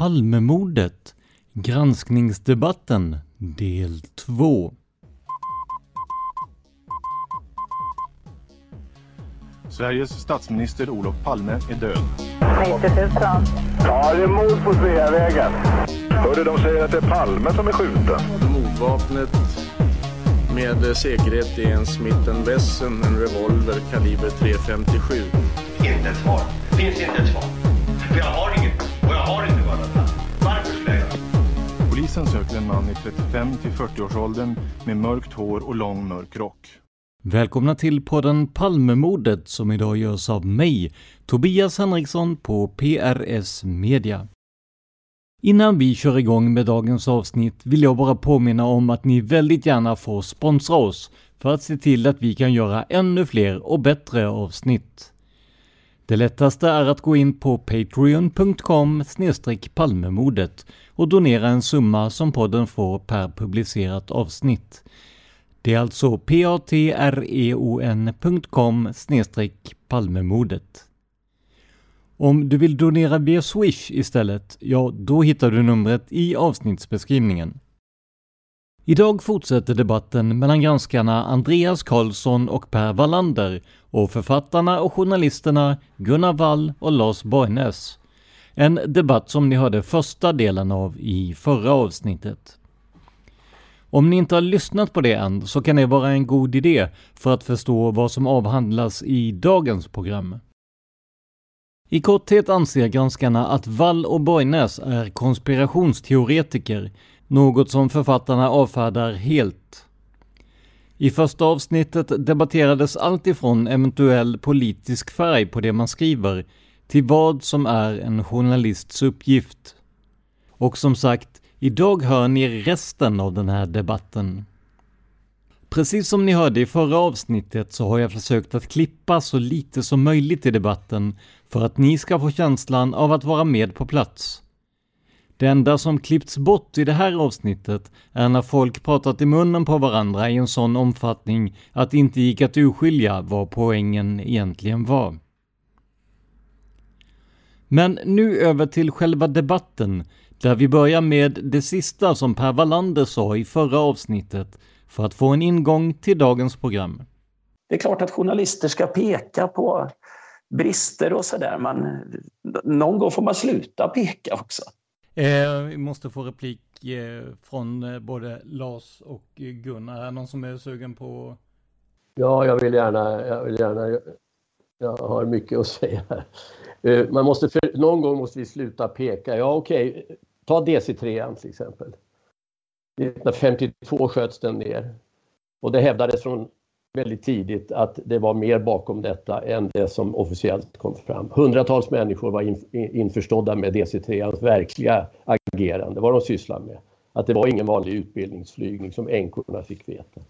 Palmemordet Granskningsdebatten del 2 Sveriges statsminister Olof Palme är död. 90 000. Ja, det är mord på Sveavägen. Hörde de säger att det är Palme som är skjuten. Mordvapnet med säkerhet är en Smith Wesson, en revolver kaliber .357. Inte ett svar. Det finns inte ett svar. För jag har inget. Polisen söker en man i 35 till 40-årsåldern med mörkt hår och lång mörk rock. Välkomna till podden Palmemordet som idag görs av mig, Tobias Henriksson på PRS Media. Innan vi kör igång med dagens avsnitt vill jag bara påminna om att ni väldigt gärna får sponsra oss för att se till att vi kan göra ännu fler och bättre avsnitt. Det lättaste är att gå in på patreon.com palmemordet och donera en summa som podden får per publicerat avsnitt. Det är alltså patreon.com palmemordet. Om du vill donera via Swish istället, ja då hittar du numret i avsnittsbeskrivningen. Idag fortsätter debatten mellan granskarna Andreas Karlsson och Per Wallander och författarna och journalisterna Gunnar Wall och Lars Borgnäs. En debatt som ni hörde första delen av i förra avsnittet. Om ni inte har lyssnat på det än så kan det vara en god idé för att förstå vad som avhandlas i dagens program. I korthet anser granskarna att Wall och Borgnäs är konspirationsteoretiker, något som författarna avfärdar helt. I första avsnittet debatterades allt ifrån eventuell politisk färg på det man skriver till vad som är en journalists uppgift. Och som sagt, idag hör ni resten av den här debatten. Precis som ni hörde i förra avsnittet så har jag försökt att klippa så lite som möjligt i debatten för att ni ska få känslan av att vara med på plats. Det enda som klippts bort i det här avsnittet är när folk pratat i munnen på varandra i en sån omfattning att det inte gick att urskilja vad poängen egentligen var. Men nu över till själva debatten, där vi börjar med det sista som Per Wallander sa i förra avsnittet för att få en ingång till dagens program. Det är klart att journalister ska peka på brister och sådär, men någon gång får man sluta peka också. Eh, vi måste få replik eh, från eh, både Lars och Gunnar. Är det någon som är sugen på? Ja, jag vill gärna, jag vill gärna, jag har mycket att säga. Eh, man måste, för, någon gång måste vi sluta peka. Ja, okej, okay. ta DC3 till exempel. 1952 sköts den ner. Och det hävdades från väldigt tidigt att det var mer bakom detta än det som officiellt kom fram. Hundratals människor var in, införstådda med DC3ans verkliga agerande, vad de sysslar med. Att det var ingen vanlig utbildningsflygning som änkorna fick veta.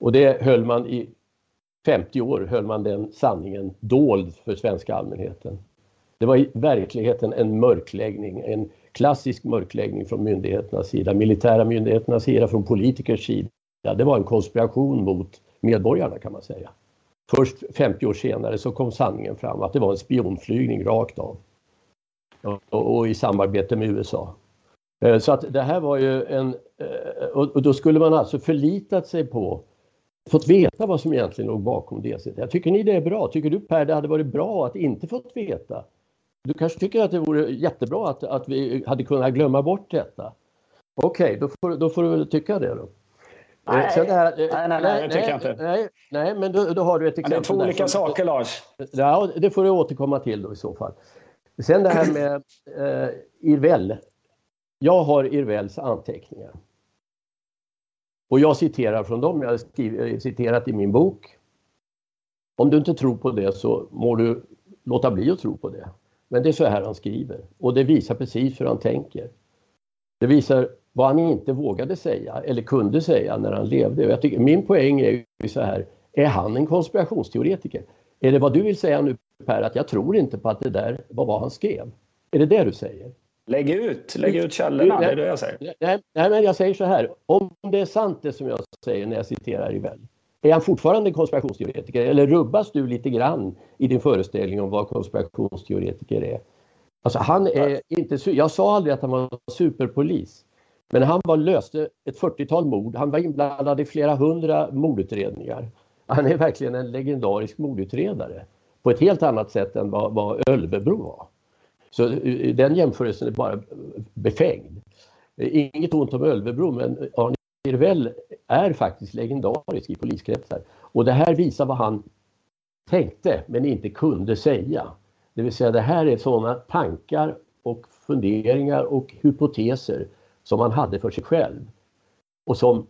Och det höll man i 50 år, höll man den sanningen dold för svenska allmänheten. Det var i verkligheten en mörkläggning, en klassisk mörkläggning från myndigheternas sida, militära myndigheternas sida, från politikers sida. Det var en konspiration mot medborgarna kan man säga. Först 50 år senare så kom sanningen fram att det var en spionflygning rakt av. Och, i samarbete med USA. Eh, så att det här var ju en... Eh, och då skulle man alltså förlitat sig på fått veta vad som egentligen låg bakom DCT. Tycker ni det är bra? Tycker du Per det hade varit bra att inte fått veta? Du kanske tycker att det vore jättebra att, att vi hade kunnat glömma bort detta? Okej, då, får, då får du väl tycka det då. Nej, Eh, sen det här- nej, nej, nej, det tycker jag inte. Nej, nej men då, då har du ett Men exempel. det är två olika saker Lars. Ja, det får du återkomma till då i så fall. Sen det här med eh, Irvel. Jag har Irvels anteckningar. Och jag citerar från dem, jag har eh, citerat i min bok. Om du inte tror på det så må du låta bli att tro på det. Men det är så här han skriver och det visar precis hur han tänker. Det visar vad han inte vågade säga eller kunde säga när han levde. Och Jag tycker, min poäng är ju så här, är han en konspirationsteoretiker? Är det vad du vill säga nu Per, att jag tror inte på att det där var vad han skrev? Är det det du säger? Lägg ut, lägg ut källorna, det är det jag säger. Nej, nej, men jag säger så här. Om det är sant det som jag säger när jag citerar Ivell. Är han fortfarande en konspirationsteoretiker eller rubbas du lite grann i din föreställning om vad konspirationsteoretiker är? Alltså han är inte, jag sa aldrig att han var superpolis. Men han var, löste ett 40-tal mord. Han var inblandad i flera hundra mordutredningar. Han är verkligen en legendarisk mordutredare. På ett helt annat sätt än vad, vad Ölvebro var. Så den jämförelsen är bara befängd. Inget ont om Ölvebro men Arne Irvell är faktiskt legendarisk i poliskretsar. Och det här visar vad han tänkte men inte kunde säga. Det vill säga det här är sådana tankar och funderingar och hypoteser som han hade för sig själv. Och som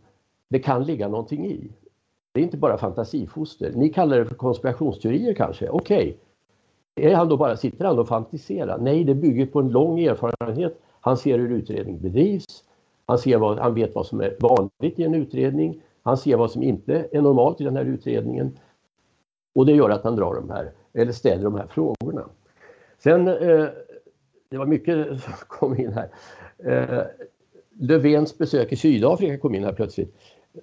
det kan ligga någonting i. Det är inte bara fantasifoster. Ni kallar det för konspirationsteorier kanske. Okej. Är han då bara, sitter han och fantiserar? Nej, det bygger på en lång erfarenhet. Han ser hur utredning bedrivs. Han, ser vad, han vet vad som är vanligt i en utredning. Han ser vad som inte är normalt i den här utredningen. Och det gör att han drar de här, eller ställer de här frågorna. Sen, eh, det var mycket som kom in här. Eh, Löfvens besök i Sydafrika kom in här plötsligt.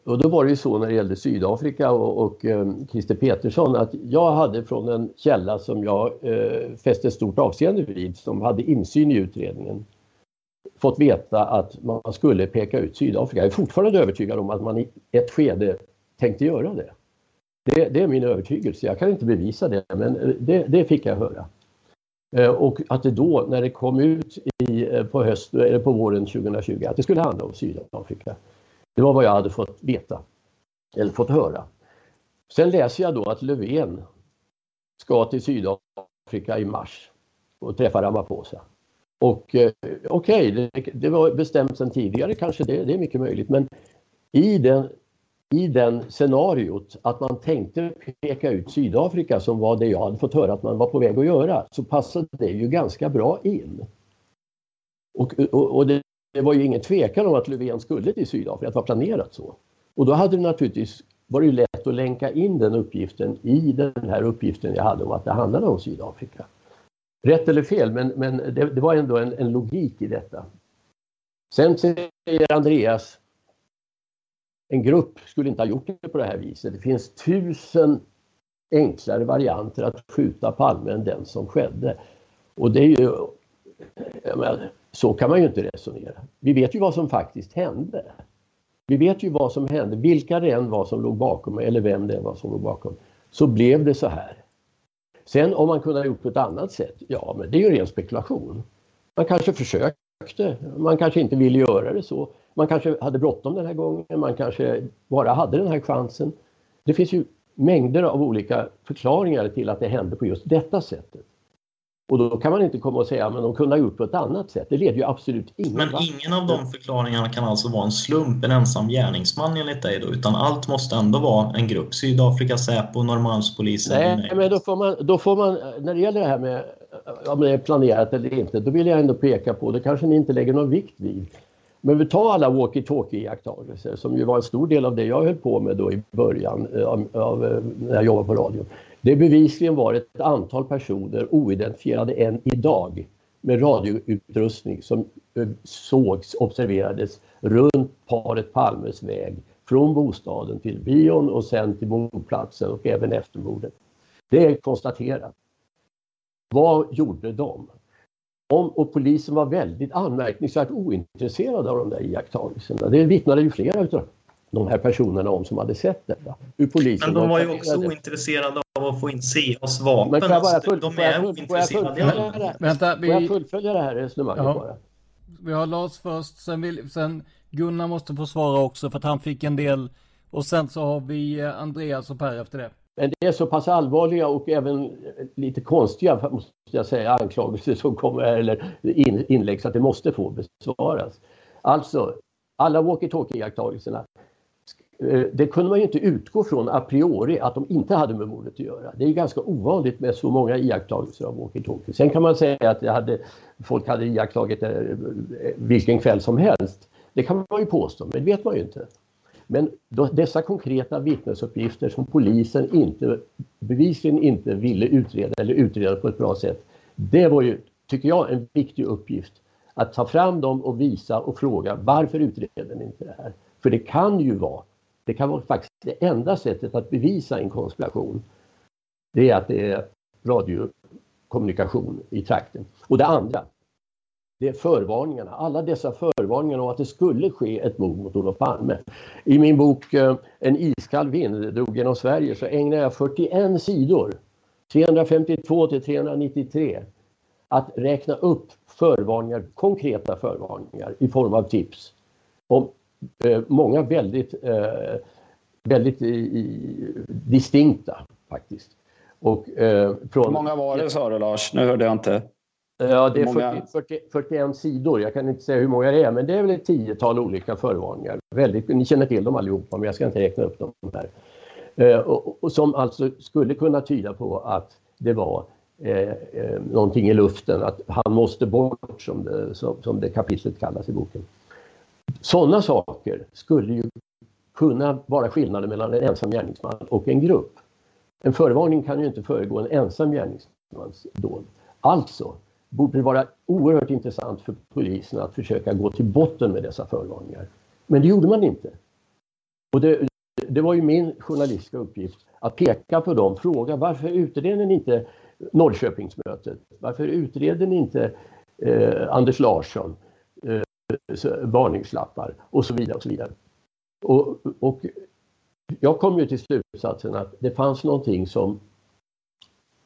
Och då var det ju så när det gällde Sydafrika och, och eh, Christer Petersson att jag hade från en källa som jag eh, fäste stort avseende vid som hade insyn i utredningen fått veta att man skulle peka ut Sydafrika. Jag är fortfarande övertygad om att man i ett skede tänkte göra det. Det, det är min övertygelse. Jag kan inte bevisa det men eh, det, det fick jag höra. Eh, Och att det då, när det kom ut i, eh, på, höst, eller på våren 2020, att det skulle handla om Sydafrika. Det var vad jag hade fått veta, eller fått höra. Sen läser jag då att Löfven ska till Sydafrika i mars och träffa Ramaphosa. Och eh, okej, det, det var bestämt sedan tidigare kanske, det, det är mycket möjligt, men i den, i den scenariot att man tänkte peka ut Sydafrika som var det jag hade fått höra att man var på väg att göra så passade det ju ganska bra in. Och, och, och det, det var ju ingen tvekan om att Löfven skulle till Sydafrika, att det var planerat så. Och då hade det naturligtvis varit lätt att länka in den uppgiften i den här uppgiften jag hade om att det handlade om Sydafrika. Rätt eller fel, men, men det, det var ändå en, en logik i detta. Sen säger Andreas en grupp skulle inte ha gjort det på det här viset. Det finns tusen enklare varianter att skjuta Palme än den som skedde. Och det är ju... jag menar, så kan man ju inte resonera. Vi vet ju vad som faktiskt hände. Vi vet ju vad som hände, vilka det än var som låg bakom eller vem det än var som låg bakom. Så blev det så här. Sen om man kunde ha gjort på ett annat sätt, ja men det är ju ren spekulation. Man kanske försökte, man kanske inte ville göra det så. Man kanske hade bråttom den här gången, man kanske bara hade den här chansen. Det finns ju mängder av olika förklaringar till att det hände på just detta sättet. Och då kan man inte komma och säga att de kunde ha gjort på ett annat sätt. Det leder ju absolut ingen Men vart. ingen av de förklaringarna kan alltså vara en slump, en ensam gärningsman enligt dig då, utan allt måste ändå vara en grupp. Sydafrika, Säpo, Norrmalmspolisen. Nej, men då får, man, då får man, när det gäller det här med om det är planerat eller inte, då vill jag ändå peka på, det kanske ni inte lägger någon vikt vid. Men vi tar alla walkie-talkie-iakttagelser som ju var en stor del av det jag höll på med då i början eh, av, av, eh, när jag jobbade på radion. Det bevisligen var ett antal personer, oidentifierade än idag, med radioutrustning som eh, sågs, observerades runt paret Palmes väg från bostaden till bion och sen till mordplatsen och även efter mordet. Det är konstaterat. Vad gjorde de? Om, och polisen var väldigt anmärkningsvärt ointresserade av de där iakttagelserna. Det vittnade ju flera av de här personerna om som hade sett detta. Hur polisen Men de var ju också ointresserade av att få in CAs vapen. Men kan jag bara full, de är ointresserade. Vänta, vi... Får jag fullfölja det här resonemanget ja. bara? Vi har Lars först, sen, vill, sen Gunnar måste få svara också för att han fick en del. Och sen så har vi eh, Andreas och Per efter det. Men det är så pass allvarliga och även lite konstiga måste jag säga, anklagelser som kommer, eller in, inlägg så att det måste få besvaras. Alltså, alla walkie-talkie-iakttagelserna eh, Eh, det kunde man ju inte utgå från a priori att de inte hade med mordet att göra. Det är ganska ovanligt med så många iakttagelser av walkie-talkie. Sen kan man säga att hade, folk hade iakttagit det vilken kväll som helst. Det kan man ju påstå, men det vet man ju inte. Men då, dessa konkreta vittnesuppgifter som polisen inte, bevisligen inte ville utreda eller utreda på ett bra sätt. Det var ju, tycker jag, en viktig uppgift. Att ta fram dem och visa och fråga varför utreder ni inte det här? För det kan ju vara, det kan vara faktiskt det enda sättet att bevisa en konspiration. Det är att det är radiokommunikation i trakten. Och det andra, det är förvarningarna, alla dessa förvarningar om att det skulle ske ett mord mot Olof Palme. I min bok eh, En iskall vind drog genom Sverige så ägnar jag 41 sidor, 352 till 393, att räkna upp förvarningar, konkreta förvarningar i form av tips. Om många väldigt, eh, väldigt i, i, distinkta faktiskt. Och, eh, från... Hur många var det sa du Lars? Nu hörde jag inte. Ja, det är 40, 40, 41 sidor. Jag kan inte säga hur många det är, men det är väl ett tiotal olika förvarningar. Väldigt, ni känner till dem allihopa, men jag ska inte räkna upp dem här. Eh, och, och, som alltså skulle kunna tyda på att det var eh, eh, någonting i luften, att han måste bort som det, som, som det kapitlet kallas i boken. Sådana saker skulle ju kunna vara skillnaden mellan en ensam gärningsman och en grupp. En förvarning kan ju inte föregå en ensam gärningsmans dåd. Alltså, borde det vara oerhört intressant för polisen att försöka gå till botten med dessa förvarningar. Men det gjorde man inte. Och det, det var ju min journalistiska uppgift att peka på dem, fråga varför utreder ni inte Norrköpingsmötet? Varför utreder ni inte eh, Anders Larsson, eh, varningslappar och så vidare. Och så vidare. Och, och jag kom ju till slutsatsen att det fanns någonting som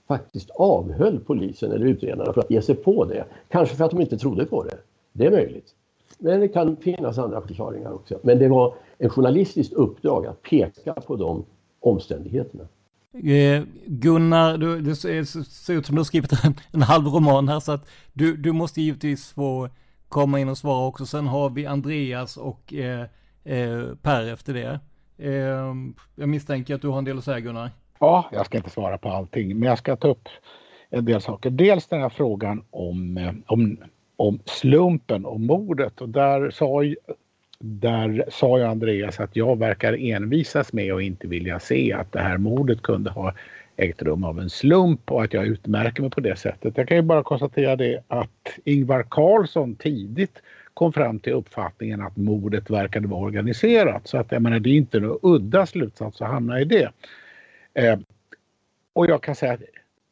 faktiskt avhöll polisen eller utredarna för att ge sig på det. Kanske för att de inte trodde på det. Det är möjligt. Men det kan finnas andra förklaringar också. Men det var en journalistiskt uppdrag att peka på de omständigheterna. Eh, Gunnar, du, det ser ut som du har skrivit en, en halv roman här så att du, du måste givetvis få komma in och svara också. Sen har vi Andreas och eh, eh, Per efter det. Eh, jag misstänker att du har en del att säga Gunnar. Ja, jag ska inte svara på allting, men jag ska ta upp en del saker. Dels den här frågan om, eh, om, om slumpen och mordet och där sa, där sa ju Andreas att jag verkar envisas med och inte vilja se att det här mordet kunde ha ägt rum av en slump och att jag utmärker mig på det sättet. Jag kan ju bara konstatera det att Ingvar Carlsson tidigt kom fram till uppfattningen att mordet verkade vara organiserat. Så att jag menar, det är inte någon udda slutsats att hamna i det. Eh, och jag kan säga att,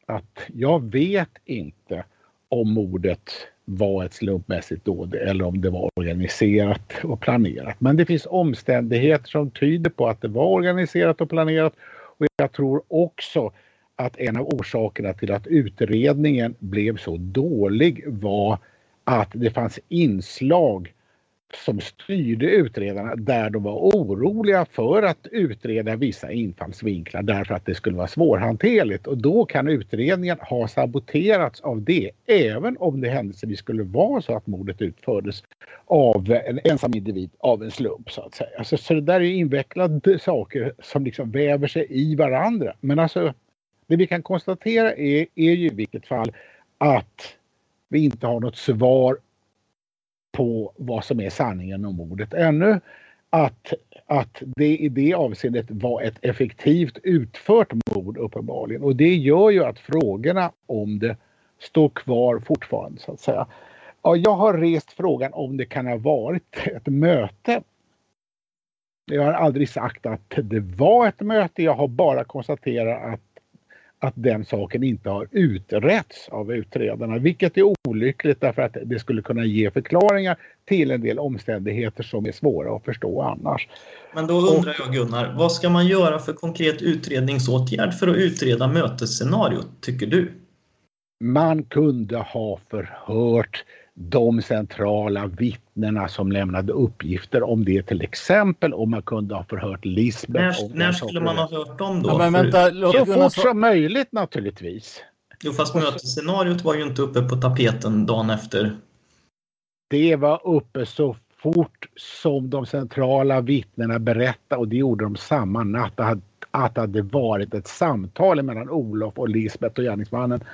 att jag vet inte om mordet var ett slumpmässigt dåd eller om det var organiserat och planerat. Men det finns omständigheter som tyder på att det var organiserat och planerat och jag tror också att en av orsakerna till att utredningen blev så dålig var att det fanns inslag som styrde utredarna där de var oroliga för att utreda vissa infallsvinklar därför att det skulle vara svårhanterligt och då kan utredningen ha saboterats av det även om det händelsevis skulle vara så att mordet utfördes av en ensam individ av en slump så att säga. Alltså, så det där är invecklade saker som liksom väver sig i varandra. Men alltså det vi kan konstatera är, är ju i vilket fall att vi inte har något svar på vad som är sanningen om mordet ännu. att, att det i det avseendet var ett effektivt utfört mord uppenbarligen. Och det gör ju att frågorna om det står kvar fortfarande så att säga. Ja, jag har rest frågan om det kan ha varit ett möte. Jag har aldrig sagt att det var ett möte. Jag har bara konstaterat att, att den saken inte har utretts av utredarna, vilket är olyckligt därför att det skulle kunna ge förklaringar till en del omständigheter som är svåra att förstå annars. Men då undrar jag Gunnar, vad ska man göra för konkret utredningsåtgärd för att utreda mötesscenariot, tycker du? Man kunde ha förhört de centrala vittnena som lämnade uppgifter om det till exempel om man kunde ha förhört Lisbeth. När, när skulle man ha hört dem då? Ja, men vänta, låt så fort som möjligt naturligtvis. Jo, fast mötesscenariot var ju inte uppe på tapeten dagen efter. Det var uppe så fort som de centrala vittnena berättade och det gjorde de samma natt att, att det hade varit ett samtal mellan Olof och Lisbeth och gärningsmannen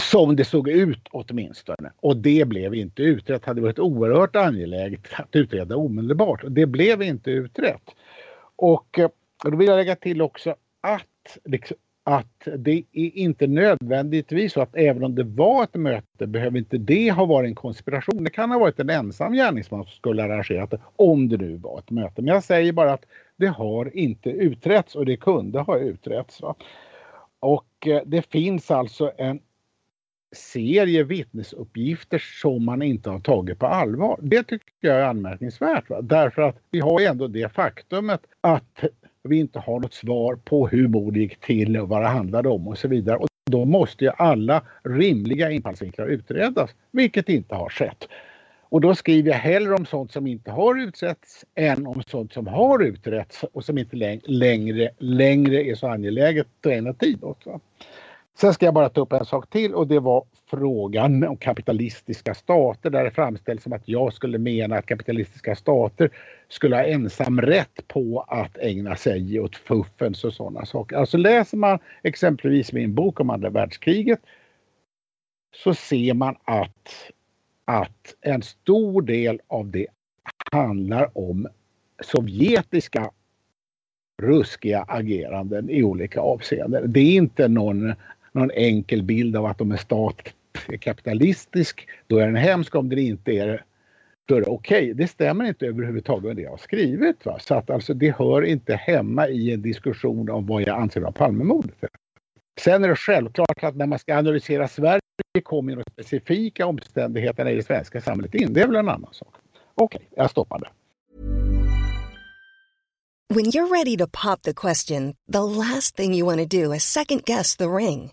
som det såg ut åtminstone. Och det blev inte utrett. Det hade varit oerhört angeläget att utreda omedelbart. och Det blev inte utrett. Och eh, och då vill jag lägga till också att, liksom, att det är inte nödvändigtvis så att även om det var ett möte behöver inte det ha varit en konspiration. Det kan ha varit en ensam gärningsman som skulle ha arrangerat det om det nu var ett möte. Men jag säger bara att det har inte utretts och det kunde ha utretts. Va? Och eh, det finns alltså en serie vittnesuppgifter som man inte har tagit på allvar. Det tycker jag är anmärkningsvärt. Va? Därför att vi har ändå det faktumet att vi inte har något svar på hur mordet gick till och vad det handlade om och så vidare. Och då måste ju alla rimliga infallsvinklar utredas, vilket inte har skett. Och då skriver jag hellre om sånt som inte har utretts än om sånt som har utretts och som inte längre, längre är så angeläget att ägna tid åt. Va? Sen ska jag bara ta upp en sak till och det var frågan om kapitalistiska stater där det framställs som att jag skulle mena att kapitalistiska stater skulle ha ensam rätt på att ägna sig åt fuffens och sådana saker. Alltså läser man exempelvis min bok om andra världskriget så ser man att, att en stor del av det handlar om sovjetiska ruskiga ageranden i olika avseenden. Det är inte någon någon enkel bild av att om en stat är kapitalistisk, då är den hemsk. Om den inte är det, då är det okej. Okay. Det stämmer inte överhuvudtaget med det jag har skrivit. Va? Så att alltså det hör inte hemma i en diskussion om vad jag anser vara Palmemordet. Sen är det självklart att när man ska analysera Sverige kommer de specifika omständigheterna i det svenska samhället in. Det är väl en annan sak. Okej, okay, jag stoppar där. When you're ready to pop the question, the last thing you want to do is second guess the ring.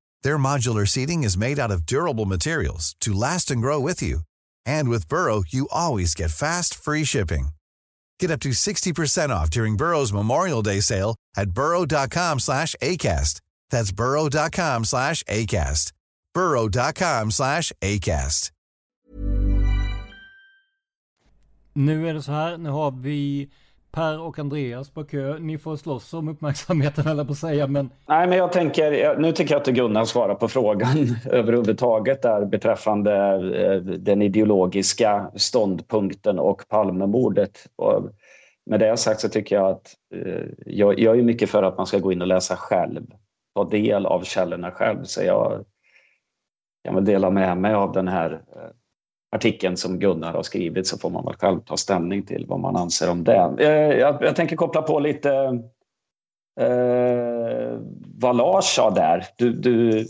Their modular seating is made out of durable materials to last and grow with you. And with Burrow, you always get fast, free shipping. Get up to 60% off during Burrow's Memorial Day sale at burrow.com slash ACAST. That's burrow.com slash ACAST. burrow.com slash ACAST. Nu är det så här, nu har vi Per och Andreas på kö. Ni får slåss om uppmärksamheten eller på att säga, men... Nej, men jag tänker, nu tycker jag att Gunnar svarar på frågan överhuvudtaget där beträffande eh, den ideologiska ståndpunkten och Palmemordet. Och med det sagt så tycker jag att eh, jag, jag är mycket för att man ska gå in och läsa själv, ta del av källorna själv. Så jag kan väl dela med mig av den här eh, artikeln som Gunnar har skrivit så får man väl själv ta ställning till vad man anser om det. Eh, jag, jag tänker koppla på lite eh, vad Lars sa där. Du, du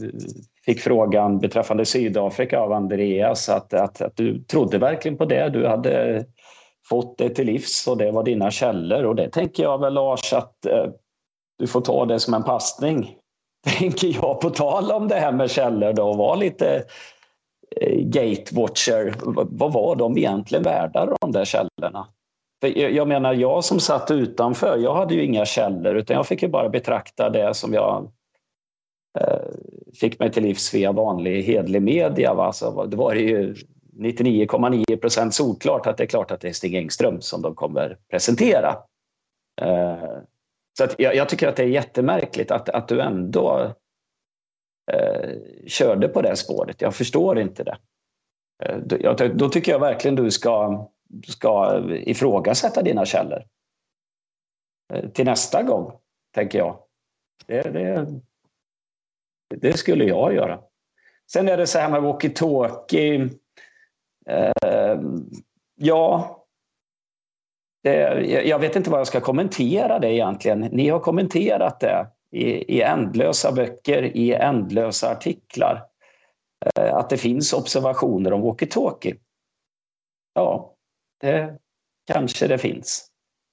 fick frågan beträffande Sydafrika av Andreas att, att, att du trodde verkligen på det. Du hade fått det till livs och det var dina källor och det tänker jag väl Lars att eh, du får ta det som en passning. Tänker jag på tal om det här med källor då, och var lite Eh, gatewatcher. Vad var de egentligen värda de där källorna? För jag menar, jag som satt utanför, jag hade ju inga källor utan jag fick ju bara betrakta det som jag eh, fick mig till livs via vanlig hedlig media. Va? Så det var ju 99,9 procent solklart att det är klart att det är Stig Engström som de kommer presentera. Eh, så att jag, jag, tycker att det är jättemärkligt att, att du ändå eh, körde på det spåret. Jag förstår inte det. Eh, då, då tycker jag verkligen du ska, ska ifrågasätta dina källor. Eh, till nästa gång, tänker jag. Det, det, det skulle jag göra. Sen är det så här med walkie-talkie. Eh, ja, det, jag vet inte vad jag ska kommentera det egentligen. Ni har kommenterat det i, i ändlösa böcker, i ändlösa artiklar. Eh, att det finns observationer om walkie-talkie. Ja, det kanske det finns.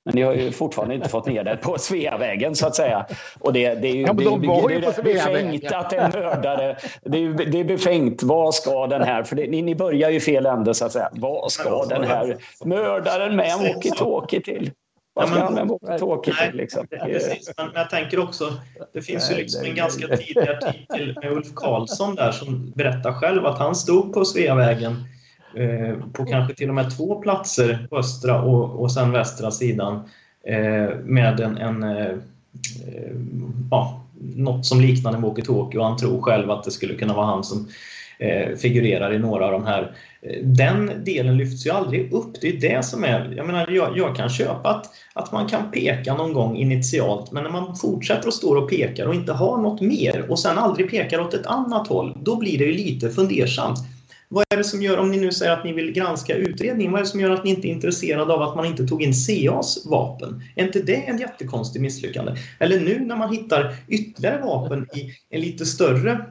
Men ni har ju fortfarande inte fått ner det på Sveavägen så att säga. Och det, det är ju, ja, de det, är befängt att en mördare... Det är, det är befängt. Vad ska den här... För ni, ni börjar ju fel ände så att säga. Vad ska den här mördaren med en walkie-talkie till? Vad ska han med walkie-talkie till? Liksom? Precis, men jag tänker också, det finns ju liksom en ganska tidig artikel med Ulf Karlsson där som berättar själv att han stod på Sveavägen Eh, på kanske till och med två platser på östra och, och sen västra sidan eh, med en, en eh, ja, något som liknar en walkie-talkie och han tror själv att det skulle kunna vara han som Eh, figurerar i några av de här. Den delen lyfts ju aldrig upp. Det är det som är... Jag menar, jag, jag, kan köpa att, att man kan peka någon gång initialt, men när man fortsätter att stå och pekar och inte har något mer och sen aldrig pekar åt ett annat håll, då blir det ju lite fundersamt. Vad är det som gör, om ni nu säger att ni vill granska utredningen, vad är det som gör att ni inte är intresserade av att man inte tog in CAs vapen? Är inte det en jättekonstig misslyckande? Eller nu när man hittar ytterligare vapen i en lite större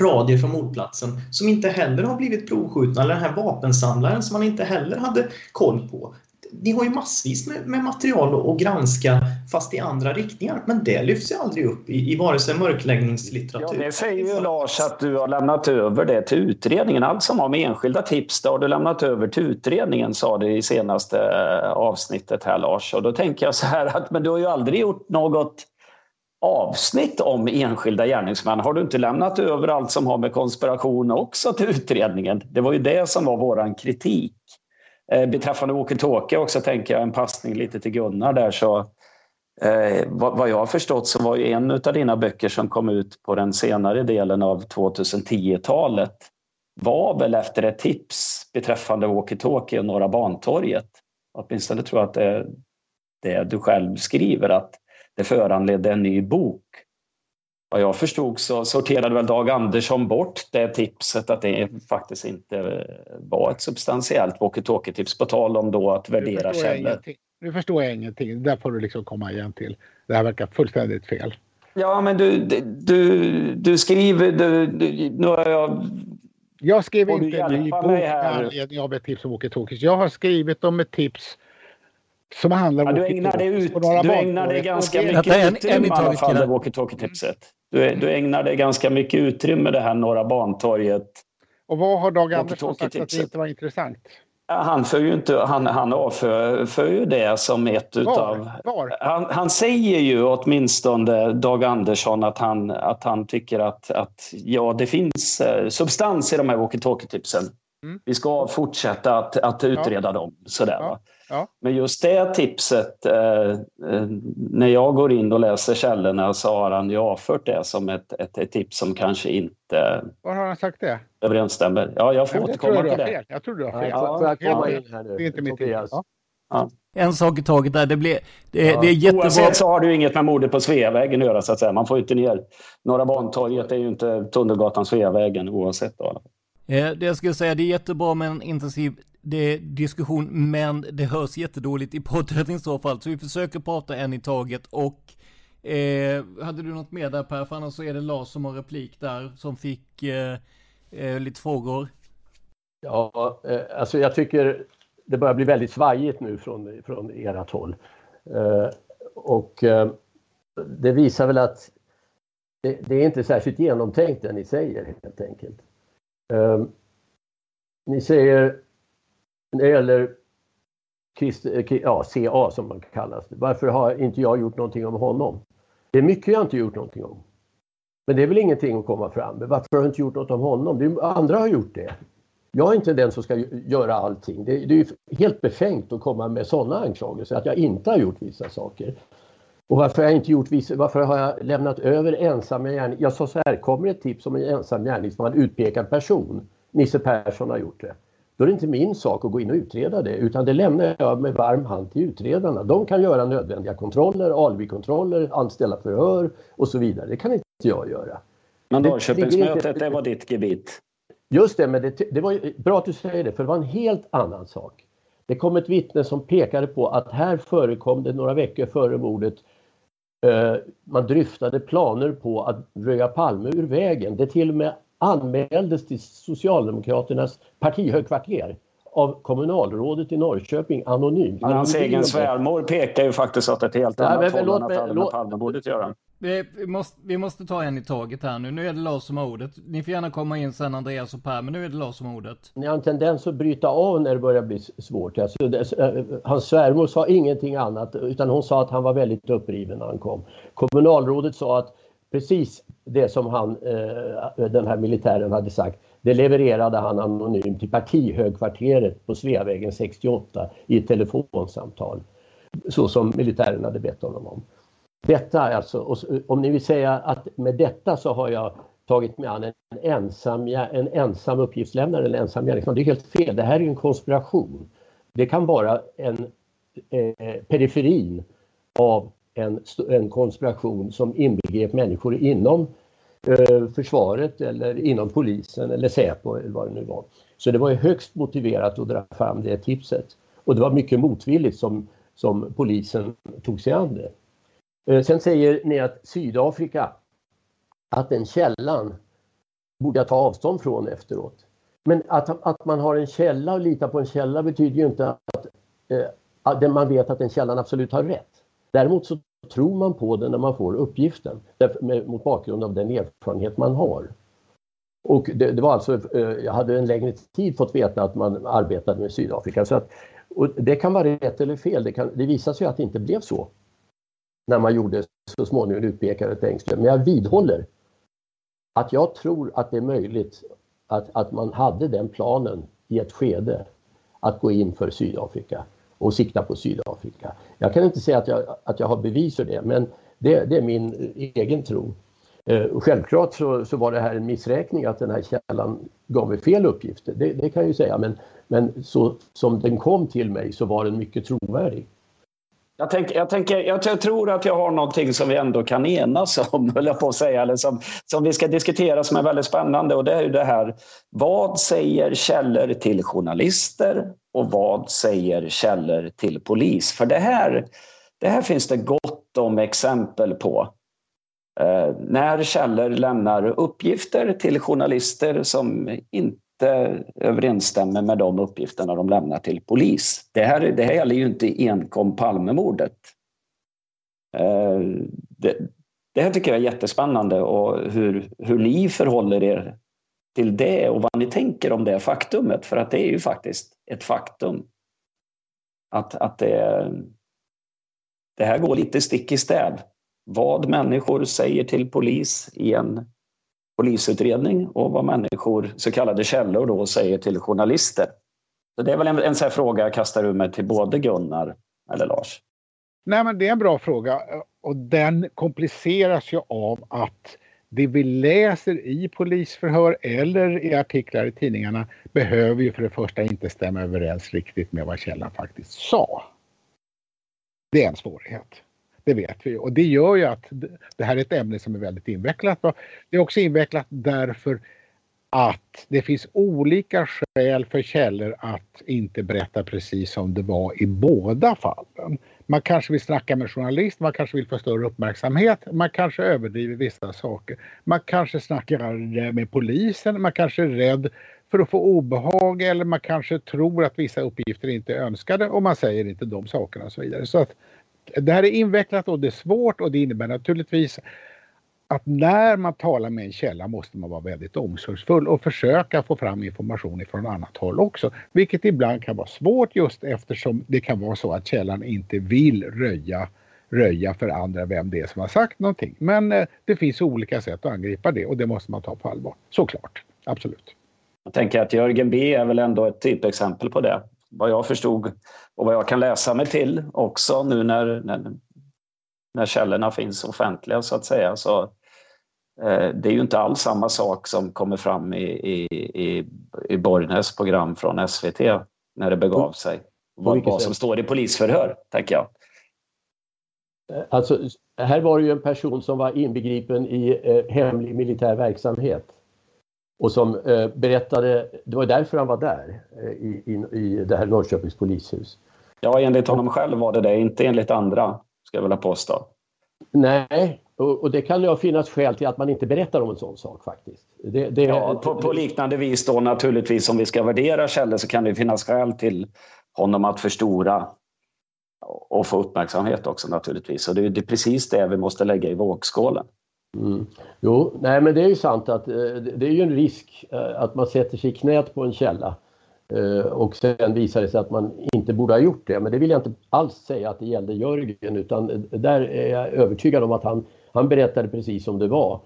radier från mordplatsen som inte heller har blivit provskjutna, eller den här vapensamlaren som man inte heller hade koll på ni har ju massvis med, med material att granska fast i andra riktningar. Men det lyfts ju aldrig upp i, i vare sig mörkläggningslitteratur. Ja, det säger ju Lars att du har lämnat över det till utredningen. Allt som har med enskilda tips det har du lämnat över till utredningen sa du i senaste eh, avsnittet här Lars. Och då tänker jag så här att men du har ju aldrig gjort något avsnitt om enskilda gärningsmän. Har du inte lämnat över allt som har med konspiration också till utredningen? Det var ju det som var våran kritik. Eh, beträffande walkie-talkie också tänker jag en passning lite till Gunnar där så eh, vad, vad, jag har förstått så var ju en av dina böcker som kom ut på den senare delen av 2010-talet var väl efter ett tips beträffande walkie-talkie och Norra Bantorget. Åtminstone tror jag att det är det du själv skriver att det föranledde en ny bok vad jag förstod så sorterade väl Dag Andersson bort det tipset att det faktiskt inte var ett substantiellt walkie-talkie-tips på tal om då att värdera källor. Nu förstår jag ingenting. Där får du liksom komma igen till. Det här verkar fullständigt fel. Ja, men du, du, du skriver... Du, du, nu har jag... Jag skrev inte en ny bok med anledning av ett tips om walkie-talkies. Jag har skrivit om ett tips som handlar om ja, du ägnar dig, ut, du ägnar dig ganska mycket utrymme i alla fall, det walkie-talkie-tipset. Du, du ägnar dig ganska mycket utrymme det här Norra Bantorget. Och vad har Dag Andersson sagt att det inte var intressant? Han för ju inte, han, han avför ju det som ett utav... Var? Han, han säger ju åtminstone, Dag Andersson, att han, att han tycker att, att ja, det finns eh, substans i de här walkie-talkie-tipsen. Mm. Vi ska fortsätta att, att utreda ja. dem. Sådär, ja. Ja. Men just det tipset, eh, eh, när jag går in och läser källorna så har han ju avfört det som ett, ett, ett tips som kanske inte Var har han sagt det? överensstämmer. Ja, jag får återkomma till det. Jag tror du har fel. Ja, får jag komma in här nu? Det är inte mitt tips. Ja. En sak i taget där, det, blir, det, ja. det är jättebra. Oavsett så har du inget med mordet på Sveavägen att göra så att säga. Man får inte ner Norra Bantorget, är ju inte Tunnelgatan Sveavägen oavsett. Då. Eh, det jag skulle säga, det är jättebra med en intensiv diskussion, men det hörs jättedåligt i podden i så fall. Så vi försöker prata en i taget och Eh, hade du något mer där Per? För annars så är det Lars som har replik där som fick eh, eh, lite frågor. Ja, eh, alltså jag tycker det börjar bli väldigt svajigt nu från, från ert håll. Eh, och eh, det visar väl att det, det, är inte särskilt genomtänkt det ni säger helt enkelt. Ehm, ni säger när det gäller Christ, eh, ja, CA som man kallas. Varför har inte jag gjort någonting om honom? Det är mycket jag inte gjort någonting om. Men det är väl ingenting att komma fram med. Varför har du inte gjort något om honom? Det andra har gjort det. Jag är inte den som ska göra allting. Det, det är helt befängt att komma med sådana anklagelser, att jag inte har gjort vissa saker. Och varför har jag inte gjort vissa, varför har jag lämnat över ensamma gärning? Jag sa så här, kommer ett tips om en ensam gärningsman, utpekad person, Nisse Persson har gjort det. Då är det inte min sak att gå in och utreda det utan det lämnar jag med varm hand till utredarna. De kan göra nödvändiga kontroller, alibikontroller, anställa förhör och så vidare. Det kan inte jag göra. Men Norrköpingsmötet, det var ditt gebit? Just det, men det, det var bra att du säger det för det var en helt annan sak. Det kom ett vittne som pekade på att här förekom det några veckor före mordet man dryftade planer på att röja Palme ur vägen. Det till och med anmäldes till Socialdemokraternas partihögkvarter av kommunalrådet i Norrköping anonymt. Men hans egen svärmor pekar ju faktiskt åt ett helt annat håll än att låt, Palme borde göra. Vi måste, vi måste ta en i taget här nu. Nu är det Lars som har ordet. Ni får gärna komma in sen Andreas och Per, men nu är det Lars som har ordet. Ni har en tendens att bryta av när det börjar bli svårt. Alltså, det, eh, hans svärmor sa ingenting annat utan hon sa att han var väldigt uppriven när han kom. Kommunalrådet sa att precis det som han, eh, eh, den här militären hade sagt, det levererade han anonymt till partihögkvarteret på Sveavägen 68 i ett telefonsamtal. Så som militären hade bett honom om. Detta alltså, om ni vill säga att med detta så har jag tagit mig an en ensam, en ensam uppgiftslämnare, en ensam gärningsman. Det är helt fel. Det här är en konspiration. Det kan vara en eh, periferin av en, en konspiration som inbegrep människor inom eh, försvaret eller inom polisen eller Säpo eller vad det nu var. Så det var ju högst motiverat att dra fram det tipset. Och det var mycket motvilligt som, som polisen tog sig an det. Eh, sen säger ni att Sydafrika, att den källan borde jag ta avstånd från efteråt. Men att, att man har en källa och litar på en källa betyder ju inte att, eh, att man vet att den källan absolut har rätt. Däremot så tror man på den när man får uppgiften mot bakgrund av den erfarenhet man har. Och det, det, var alltså, eh, jag hade en längre tid fått veta att man arbetade med Sydafrika. Så att, och det kan vara rätt eller fel, det, kan, det visar sig att det inte blev så när man gjorde så småningom utpekade Engström. Men jag vidhåller att jag tror att det är möjligt att, att man hade den planen i ett skede att gå in för Sydafrika och sikta på Sydafrika. Jag kan inte säga att jag, att jag har bevis för det, men det, det är min egen tro. Eh, självklart så, så, var det här en missräkning att den här källan gav mig fel uppgifter, det, det kan jag ju säga, men, men så som den kom till mig så var den mycket trovärdig. Jag, tänk, jag, tänker, jag tror att jag har någonting som vi ändå kan enas om, höll jag på att säga, eller som, som vi ska diskutera som är väldigt spännande och det är ju det här, vad säger källor till journalister och vad säger källor till polis? För det här, det här finns det gott om exempel på. Eh, när källor lämnar uppgifter till journalister som inte inte överensstämmer med de uppgifterna de lämnar till polis. Det här, det här gäller ju inte enkom Palmemordet. Eh, det, det här tycker jag är jättespännande och hur, hur ni förhåller er till det och vad ni tänker om det faktumet. För att det är ju faktiskt ett faktum. Att, att det, det här går lite stick i stäv. Vad människor säger till polis i en polisutredning och vad människor, så kallade källor, då säger till journalister. Så det är väl en, en sån fråga jag kastar ur mig till både Gunnar eller Lars. Nej, men det är en bra fråga och den kompliceras ju av att det vi läser i polisförhör eller i artiklar i tidningarna behöver ju för det första inte stämma överens riktigt med vad källan faktiskt sa. Det är en svårighet. Det vet vi och det gör ju att det här är ett ämne som är väldigt invecklat. Det är också invecklat därför att det finns olika skäl för källor att inte berätta precis som det var i båda fallen. Man kanske vill snacka med journalist, man kanske vill få större uppmärksamhet, man kanske överdriver vissa saker. Man kanske snackar med polisen, man kanske är rädd för att få obehag eller man kanske tror att vissa uppgifter inte är önskade och man säger inte de sakerna och så vidare. Så att det här är invecklat och det är svårt och det innebär naturligtvis att när man talar med en källa måste man vara väldigt omsorgsfull och försöka få fram information från annat håll också. Vilket ibland kan vara svårt just eftersom det kan vara så att källan inte vill röja, röja för andra vem det är som har sagt någonting. Men eh, det finns olika sätt att angripa det och det måste man ta på allvar. Såklart, absolut. Jag tänker att Jörgen B är väl ändå ett typexempel på det. Vad jag förstod och vad jag kan läsa mig till också nu när, när, när källorna finns offentliga så att säga. Så, eh, det är ju inte alls samma sak som kommer fram i, i, i, i Borgnäs program från SVT när det begav sig. Vad, vad som står i polisförhör, tänker jag. Alltså, här var det ju en person som var inbegripen i eh, hemlig militär verksamhet och som eh, berättade, det var därför han var där eh, i, i, i det här Norrköpings polishus. Ja, enligt honom själv var det det, inte enligt andra, ska jag vilja påstå. Nej, och, och det kan ju finnas skäl till att man inte berättar om en sån sak faktiskt. Det, det, ja, på, på, liknande vis då naturligtvis om vi ska värdera källor så kan det finnas skäl till honom att förstora och få uppmärksamhet också naturligtvis. Och det, det är precis det vi måste lägga i vågskålen. Mm. Jo, nej men det är ju sant att eh, det är ju en risk eh, att man sätter sig i knät på en källa eh, och sen visar det sig att man inte borde ha gjort det. Men det vill jag inte alls säga att det gällde Jörgen utan där är jag övertygad om att han, han berättade precis som det var.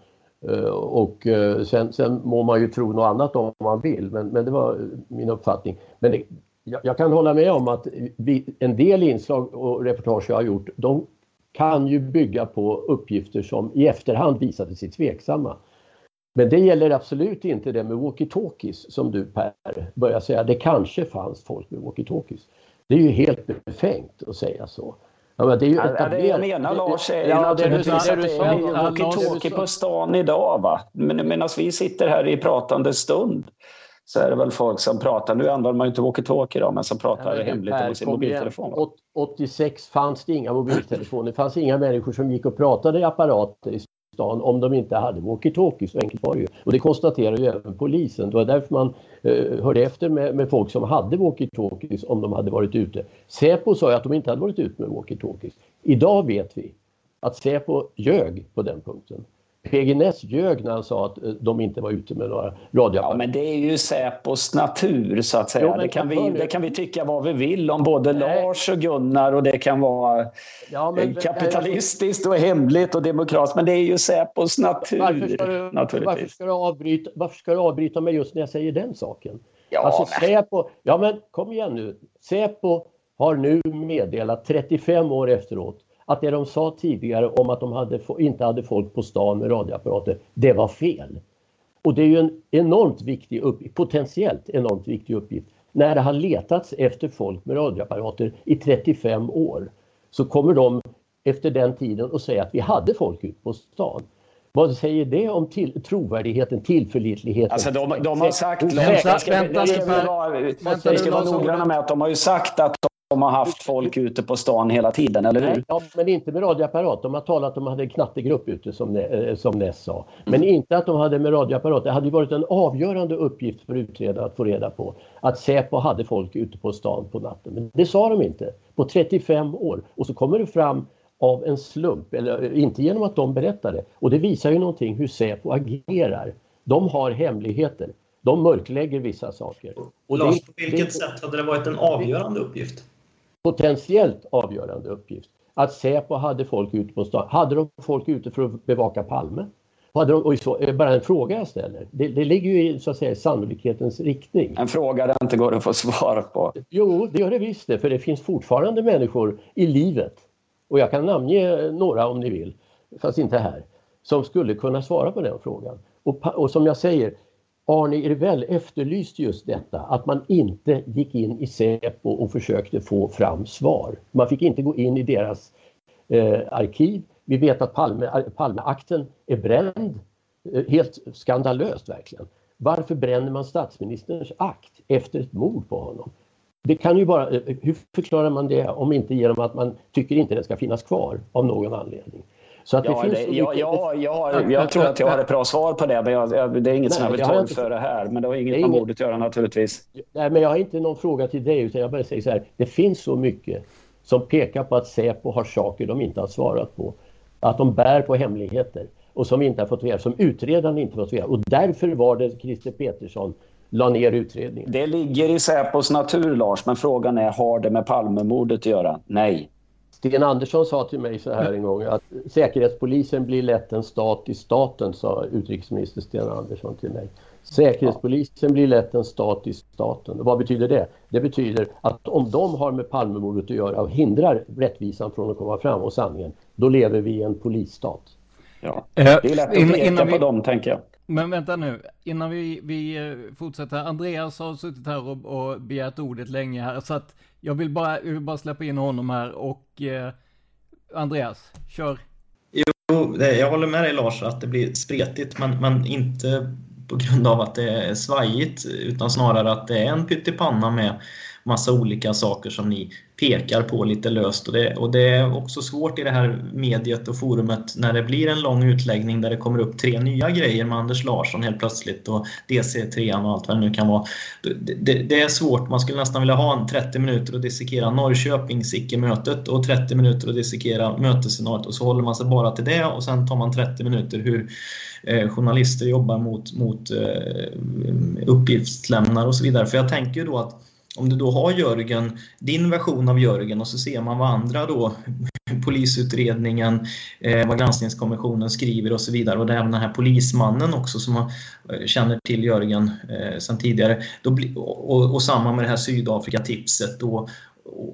Och sen, sen må man ju tro något annat om man vill, men, men det var min uppfattning. Men det, jag, jag, kan hålla med om att vi, en del inslag och reportage jag har gjort, de kan ju bygga på uppgifter som i efterhand visade sig tveksamma. Men det gäller absolut inte det med walkie-talkies som du Per börjar säga. Det kanske fanns folk med walkie-talkies. Det är ju helt befängt att säga så. Ja, det är ju ja, det jag menar Lars är ja, naturligtvis det, det, det, att det är walkie-talkie på stan idag. Va? Men medan vi sitter här i pratande stund så är det väl folk som pratar, nu använder man ju inte walkie-talkie men som pratar ja, hemligt med sin mobiltelefon. 86 fanns det inga mobiltelefoner, det fanns inga människor som gick och pratade i apparater i stan om de inte hade walkie-talkie, så enkelt var det ju. Och det konstaterar ju även polisen. Det var därför man eh, hörde efter med, med folk som hade walkie-talkies om de hade varit ute. Säpo sa ju att de inte hade varit ute med walkie-talkies. Idag vet vi att Säpo ljög på den punkten. PG Ness ljög när han sa att eh, de inte var ute med några radioapparater. Ja, men det är ju Säpos natur så att säga. Jo, det, kan vi, det kan vi tycka vad vi vill om både Nej. Lars och Gunnar och det kan vara ja, men, kapitalistiskt och hemligt och demokratiskt. Men det är ju Säpos natur. Varför ska du, varför ska du, avbryta, varför ska du avbryta mig just när jag säger den saken? Ja, alltså Säpo, ja men kom igen nu. Säpo har nu meddelat 35 år efteråt att det de sa tidigare om att de hade, inte hade folk på stan med radioapparater, det var fel. Och det är ju en enormt viktig uppgift, potentiellt enormt viktig uppgift. När det har letats efter folk med radioapparater i 35 år så kommer de efter den tiden att säga att vi hade folk ute på stan. Vad säger det om till, trovärdigheten, tillförlitligheten? Alltså de, de har sagt... Vänta, vänta, vänta, vi ska vara noggranna med att de har ju sagt att de har haft folk ute på stan hela tiden, eller hur? Ja, men inte med radioapparat. De har talat att de hade en knattegrupp ute, som, eh, som Ness sa. Men mm. inte att de hade med radioapparat. Det hade ju varit en avgörande uppgift för utredare att få reda på att Säpo hade folk ute på stan på natten. Men det sa de inte på 35 år. Och så kommer det fram av en slump, eller inte genom att de berättar det. Och det visar ju någonting hur Säpo agerar. De har hemligheter. De mörklägger vissa saker. Och Lars, det, på vilket det, sätt hade det varit en avgörande uppgift? Potentiellt avgörande uppgift. Att Säpo hade folk ute på stan. Hade de folk ute för att bevaka Palme? Hade de, och så, bara en fråga jag ställer. Det, det ligger ju i så att säga, sannolikhetens riktning. En fråga det inte går att få svar på. Jo, det gör det visst det. För det finns fortfarande människor i livet. Och jag kan namnge några om ni vill, fast inte här. Som skulle kunna svara på den frågan. Och, och som jag säger, Arne Irvell efterlyste just detta, att man inte gick in i Säpo och försökte få fram svar. Man fick inte gå in i deras eh, arkiv. Vi vet att Palme, eh, Palmeakten är bränd. Eh, helt skandalöst verkligen. Varför bränner man statsministerns akt efter ett mord på honom? Det kan ju bara, eh, hur förklarar man det om inte genom att man tycker inte den ska finnas kvar av någon anledning? Så att det ja, finns det, ja, ja, ja, jag tror att jag har ett bra svar på det, men jag, det är inget Nej, som jag vill torgföra här. Men det har inget med mordet att göra naturligtvis. Nej, men jag har inte någon fråga till dig, utan jag bara säger så här. Det finns så mycket som pekar på att Säpo har saker de inte har svarat på. Att de bär på hemligheter och som inte har fått veta, som utredaren inte fått veta. Och därför var det Christer Petersson la ner utredningen. Det ligger i Säpos natur, Lars, men frågan är, har det med Palmemordet att göra? Nej. Sten Andersson sa till mig så här en gång att Säkerhetspolisen blir lätt en stat i staten, sa utrikesminister Sten Andersson till mig. Säkerhetspolisen blir lätt en stat i staten. Och vad betyder det? Det betyder att om de har med Palmemordet att göra och hindrar rättvisan från att komma fram och sanningen, då lever vi i en polisstat. Ja, det är lätt att peka på dem, tänker jag. Men vänta nu, innan vi, vi eh, fortsätter. Andreas har suttit här och, och begärt ordet länge här, så att jag vill bara, jag vill bara släppa in honom här och eh, Andreas, kör. Jo, jag håller med dig Lars att det blir spretigt, men, men inte på grund av att det är svajigt, utan snarare att det är en pyttipanna med massa olika saker som ni pekar på lite löst. Och det, och det är också svårt i det här mediet och forumet när det blir en lång utläggning där det kommer upp tre nya grejer med Anders Larsson helt plötsligt och DC3 och allt vad det nu kan vara. Det, det, det är svårt, man skulle nästan vilja ha en 30 minuter och dissekera Norrköpings icke-mötet och 30 minuter och dissekera mötesscenariot och så håller man sig bara till det och sen tar man 30 minuter hur eh, journalister jobbar mot, mot eh, uppgiftslämnare och så vidare. För jag tänker ju då att om du då har Jörgen, din version av Jörgen och så ser man vad andra då, polisutredningen, eh, vad granskningskommissionen skriver och så vidare och det är även den här polismannen också som har, eh, känner till Jörgen eh, sedan tidigare då och, och samma med det här Sydafrika-tipset då,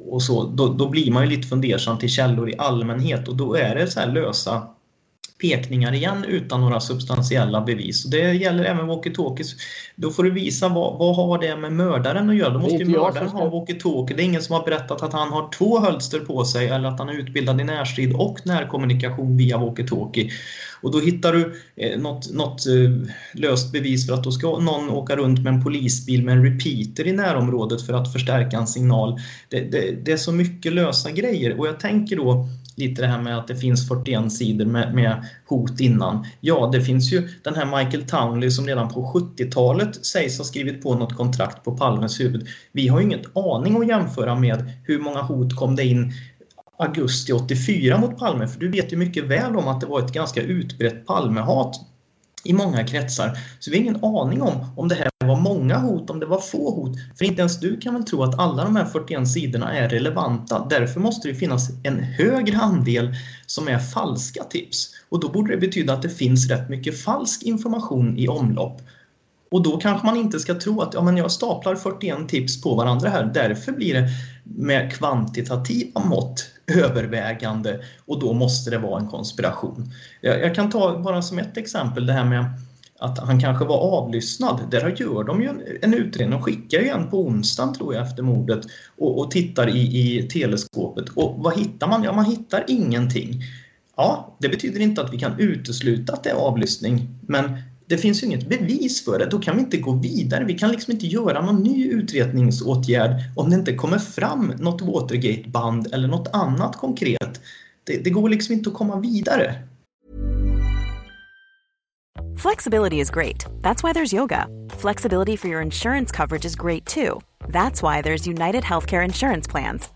och så, då, då blir man ju lite fundersam till källor i allmänhet och då är det så här lösa pekningar igen utan några substantiella bevis. Det gäller även walkie-talkies. Då får du visa vad, vad har det med mördaren att göra. Då måste ju mördaren ha walkie-talkie. Det är ingen som har berättat att han har två hölster på sig eller att han är utbildad i närstrid och närkommunikation via walkie-talkie. Och då hittar du eh, något, något eh, löst bevis för att då ska någon åka runt med en polisbil med en repeater i närområdet för att förstärka en signal. Det, det, det är så mycket lösa grejer och jag tänker då lite det här med att det finns 41 sidor med, med, hot innan. Ja, det finns ju den här Michael Townley som redan på 70-talet sägs ha skrivit på något kontrakt på Palmes huvud. Vi har ju ingen aning att jämföra med hur många hot kom det in augusti 84 mot Palme, för du vet ju mycket väl om att det var ett ganska utbrett Palmehat i många kretsar. Så vi har ingen aning om om det här var många hot, om det var få hot. För inte ens du kan väl tro att alla de här 41 sidorna är relevanta. Därför måste det finnas en högre andel som är falska tips. Och då borde det betyda att det finns rätt mycket falsk information i omlopp. Och då kanske man inte ska tro att ja, men jag staplar 41 tips på varandra här, därför blir det med kvantitativa mått övervägande och då måste det vara en konspiration. Jag, jag kan ta bara som ett exempel det här med att han kanske var avlyssnad. Där gör de ju en, en utredning. De skickar ju en på onsdagen tror jag efter mordet och, och tittar i, i teleskopet. Och vad hittar man? Ja, man hittar ingenting. Ja, det betyder inte att vi kan utesluta att det är avlyssning, men det finns ju inget bevis för det. Då kan vi inte gå vidare. Vi kan liksom inte göra någon ny utredningsåtgärd om det inte kommer fram något Watergate-band eller något annat konkret. Det, det går liksom inte att komma vidare. Flexibility is great. That's why there's yoga. Flexibility for your insurance coverage is great too. That's why there's United Healthcare Insurance Plans.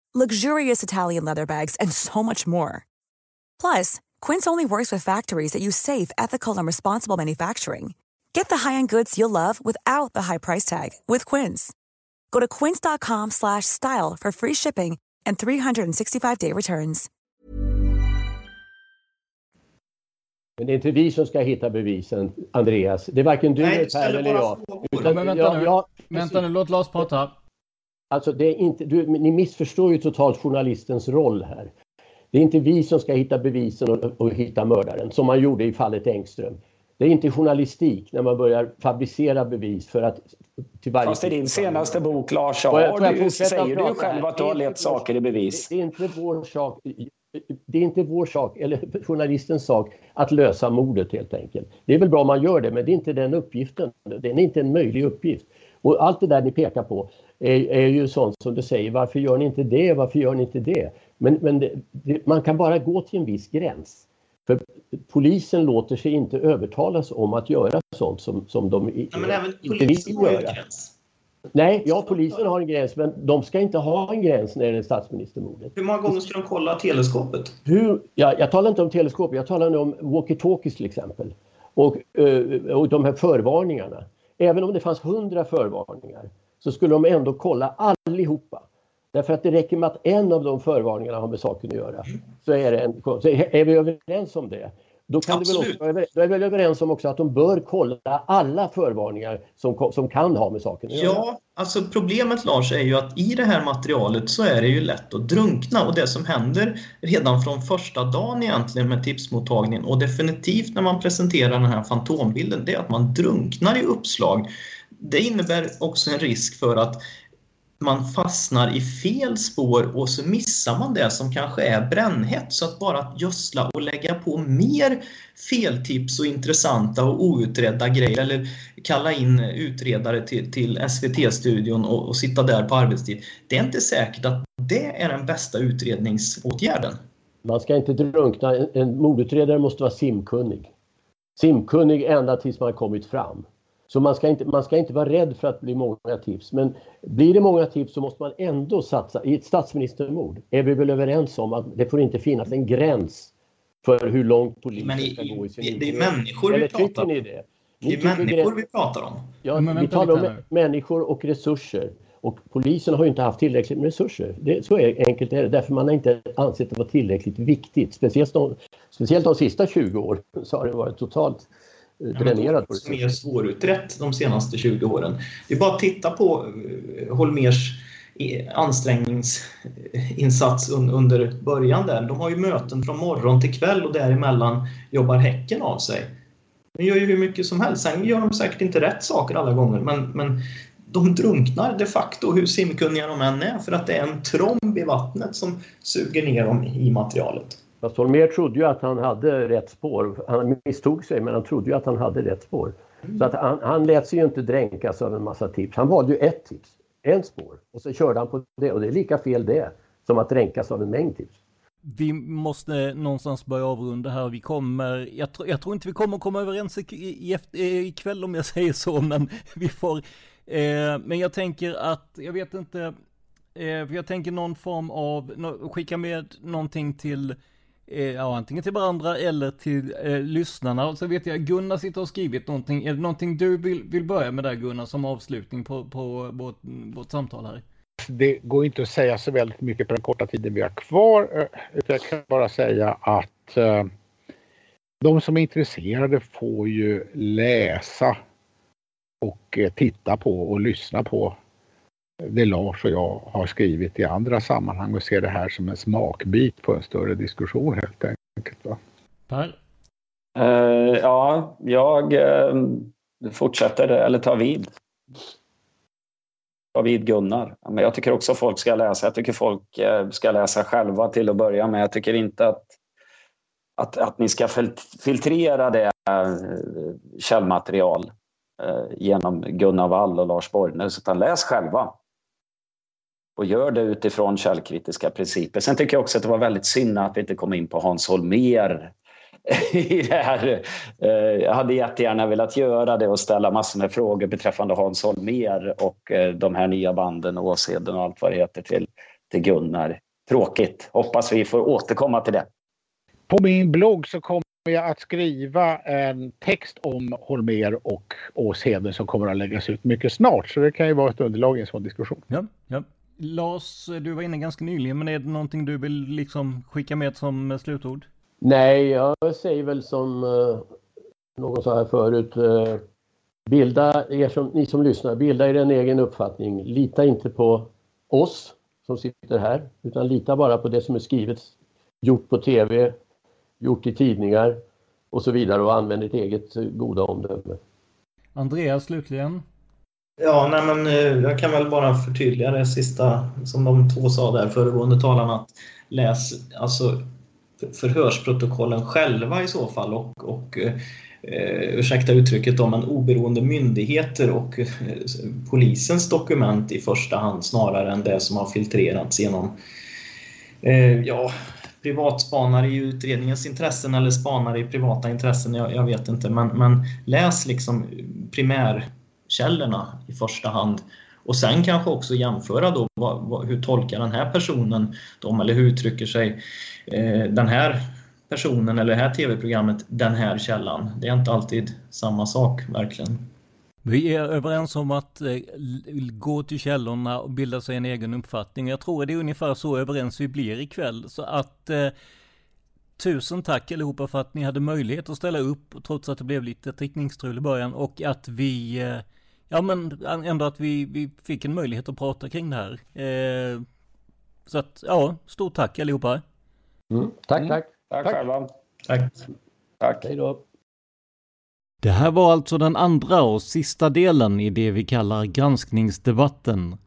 luxurious Italian leather bags, and so much more. Plus, Quince only works with factories that use safe, ethical, and responsible manufacturing. Get the high-end goods you'll love without the high price tag with Quince. Go to quince.com slash style for free shipping and 365-day returns. Men det är inte vi som ska hitta bevisen, Andreas. Det är varken du, Nej, Per eller jag. Utan, men vänta nu, jag- vänta nu, låt Lars prata. Alltså det är inte, du, ni missförstår ju totalt journalistens roll här. Det är inte vi som ska hitta bevisen och, och hitta mördaren, som man gjorde i fallet Engström. Det är inte journalistik när man börjar fabricera bevis för att till varje... Fast i din senaste bok, Lars, Får jag- jag du, säger du själv att du har lett saker i bevis. Det är inte vår sak, det är inte vår sak, eller journalistens sak, att lösa mordet helt enkelt. Det är väl bra om man gör det, men det är inte den uppgiften. Det är inte en möjlig uppgift. Och allt det där ni pekar på är, är ju sånt som du säger, varför gör ni inte det, varför gör ni inte det? Men, men det, det, man kan bara gå till en viss gräns. För polisen låter sig inte övertalas om att göra sånt som, som de Ja, men även inte vill göra. gräns. Nej, ja polisen har en gräns men de ska inte ha en gräns när det är statsministermordet. Hur många gånger ska de kolla teleskopet? Hur, ja, jag talar inte om teleskop, jag talar nu om walkie-talkies till exempel. Och, eh, och de här förvarningarna. Även om det fanns hundra förvarningar så skulle de ändå kolla allihopa. Därför att det räcker med att en av de förvarningarna har med saken att göra. Så är, det en, så är vi överens om det. Då, kan du väl också, då är vi väl överens om också att de bör kolla alla förvarningar som, som kan ha med saken att göra. Ja, alltså problemet Lars är ju att i det här materialet så är det ju lätt att drunkna och det som händer redan från första dagen egentligen med tipsmottagningen och definitivt när man presenterar den här fantombilden, det är att man drunknar i uppslag. Det innebär också en risk för att man fastnar i fel spår och så missar man det som kanske är brännhett. Så att bara gödsla och lägga på mer feltips och intressanta och outredda grejer eller kalla in utredare till, till SVT-studion och, och sitta där på arbetstid. Det är inte säkert att det är den bästa utredningsåtgärden. Man ska inte drunkna. En- En mordutredare måste vara simkunnig. Simkunnig ända tills man har kommit fram. Så man ska, inte, man ska inte vara rädd för att bli många tips. Men blir det många tips så måste man ändå satsa. I ett statsministermord är vi väl överens om att det får inte finnas en gräns för hur långt polisen i- ska gå i sin det är utredning. människor vi Eller pratar tycker om. ni det? Det är Ni människor vi pratar om. Ja, Men vi talar om människor och resurser. Och polisen har ju inte haft tillräckligt med resurser. Det, så är, enkelt är det. Därför man har inte ansett det vara tillräckligt viktigt. Speciellt de, speciellt de sista 20 åren så har det varit totalt på som resurser. är svårutrett de senaste 20 åren. Det är bara att titta på eh, Holmers ansträngningsinsats un- under början där. De har ju möten från morgon till kväll och däremellan jobbar häcken av sig. De gör ju hur mycket som helst. Sen gör de säkert inte rätt saker alla gånger men, men de drunknar de facto hur simkunniga de än är för att det är en tromb i vattnet som suger ner dem i materialet. Fast Holmér trodde ju att han hade rätt spår. Han misstog sig men han trodde ju att han hade rätt spår. Så att han, han lät sig ju inte dränkas av en massa tips. Han valde ju ett tips, en spår. Och så körde han på det och det är lika fel det som att dränkas av en mängd tips. Vi måste någonstans börja avrunda här. Vi kommer, jag, tror- jag tror inte vi kommer komma överens ikväll om jag säger så, men vi får, eh, men jag tänker att, jag vet inte, eh, för jag tänker någon form av, skicka med någonting till, Eh, ja antingen till varandra eller till eh, lyssnarna. Så vet jag, Gunnar sitter och skrivit någonting, är det någonting du vill, vill börja med där Gunnar som avslutning på, på vårt, vårt samtal här? Det går inte att säga så väldigt mycket på den korta tiden vi har kvar. Eh, utan jag kan bara säga att eh, de som är intresserade får ju läsa och eh, titta på och lyssna på det Lars och jag har skrivit i andra sammanhang och se det här som en smakbit på en större diskussion helt enkelt. Va? Per? Eh, ja, jag eh, fortsätter, eller tar vid. Tar vid Gunnar. Men jag tycker också folk ska läsa. Jag tycker folk eh, ska läsa själva till att börja med. Jag tycker inte att, att, att ni ska fil- filtrera det källmaterial genom Gunnar Wall och Lars Borgnäs, utan läs själva. Och gör det utifrån källkritiska principer. Sen tycker jag också att det var väldigt synd att vi inte kom in på Hans Holmér i det här. Eh, Jag hade jättegärna velat göra det och ställa massor med frågor beträffande Hans Holmér och eh, de här nya banden och Åseden och allt vad det heter till, till Gunnar. Tråkigt. Hoppas vi får återkomma till det. På min blogg så kommer med att skriva en text om Holmer och Åsheden som kommer att läggas ut mycket snart. Så det kan ju vara ett underlag i en sån diskussion. Ja, ja. Lars, du var inne ganska nyligen, men är det någonting du vill liksom skicka med som slutord? Nej, jag säger väl som eh, någon sa här förut. Eh, bilda er som, ni som lyssnar, bilda er en egen uppfattning. Lita inte på oss som sitter här, utan lita bara på det som är skrivet, gjort på tv, gjort i tidningar och så vidare och använd ditt eget goda omdöme. Andreas slutligen? Ja, nej men eh, jag kan väl bara förtydliga det sista som de två sa där, föregående talarna. Att läs alltså förhörsprotokollen själva i så fall och, och eh, ursäkta uttrycket då, men oberoende myndigheter och eh, polisens dokument i första hand snarare än det som har filtrerats genom eh, ja, privatspanare i utredningens intressen eller spanare i privata intressen, jag, jag vet inte. Men, men läs liksom källorna i första hand. Och sen kanske också jämföra då vad, vad, hur tolkar den här personen dem eller hur uttrycker sig eh, den här personen eller det här tv-programmet den här källan. Det är inte alltid samma sak verkligen. Vi är överens om att eh, gå till källorna och bilda sig en egen uppfattning. Jag tror det är ungefär så överens vi blir ikväll. Så att eh, tusen tack allihopa för att ni hade möjlighet att ställa upp trots att det blev lite teknikstrul i början och att vi eh, Ja men ändå att vi, vi fick en möjlighet att prata kring det här. Eh, så att ja, stort tack allihopa. Mm, tack, tack. Tack, tack själva. Tack. Tack. Hej då. Det här var alltså den andra och sista delen i det vi kallar granskningsdebatten.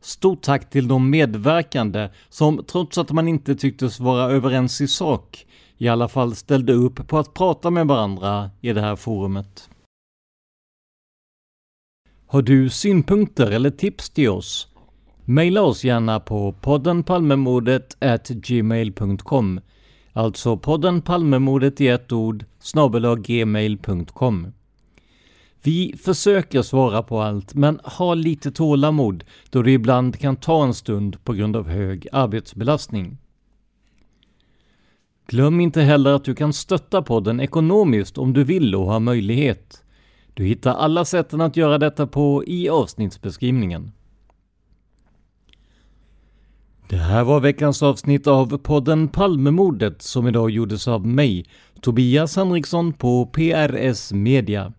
Stort tack till de medverkande som trots att man inte tycktes vara överens i sak i alla fall ställde upp på att prata med varandra i det här forumet. Har du synpunkter eller tips till oss? Maila oss gärna på poddenpalmemordet gmail.com Alltså podden Palmemordet i ett ord gmail.com. Vi försöker svara på allt, men ha lite tålamod då det ibland kan ta en stund på grund av hög arbetsbelastning. Glöm inte heller att du kan stötta podden ekonomiskt om du vill och har möjlighet. Du hittar alla sätten att göra detta på i avsnittsbeskrivningen. Det här var veckans avsnitt av podden Palmemordet som idag gjordes av mig, Tobias Henriksson på PRS Media.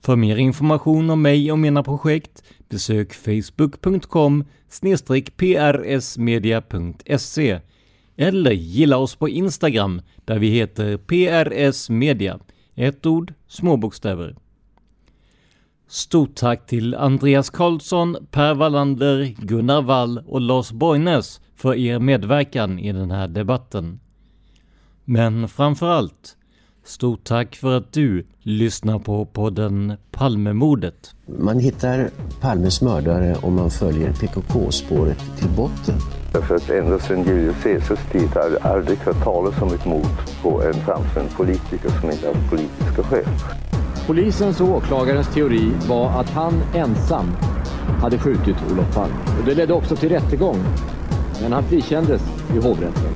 För mer information om mig och mina projekt besök facebook.com prsmedia.se eller gilla oss på Instagram där vi heter PRS Media. Ett ord, små bokstäver. Stort tack till Andreas Karlsson, Per Wallander, Gunnar Wall och Lars Borgnäs för er medverkan i den här debatten. Men framför allt, stort tack för att du lyssnar på podden Palmemordet. Man hittar Palmes mördare om man följer PKK-spåret till botten. Därför att ända sedan Julius Caesars tid har jag aldrig hört talas om ett mord på en framstående politiker som inte haft politiska skäl. Polisens och åklagarens teori var att han ensam hade skjutit Olof Palme. Och det ledde också till rättegång, men han frikändes i hovrätten.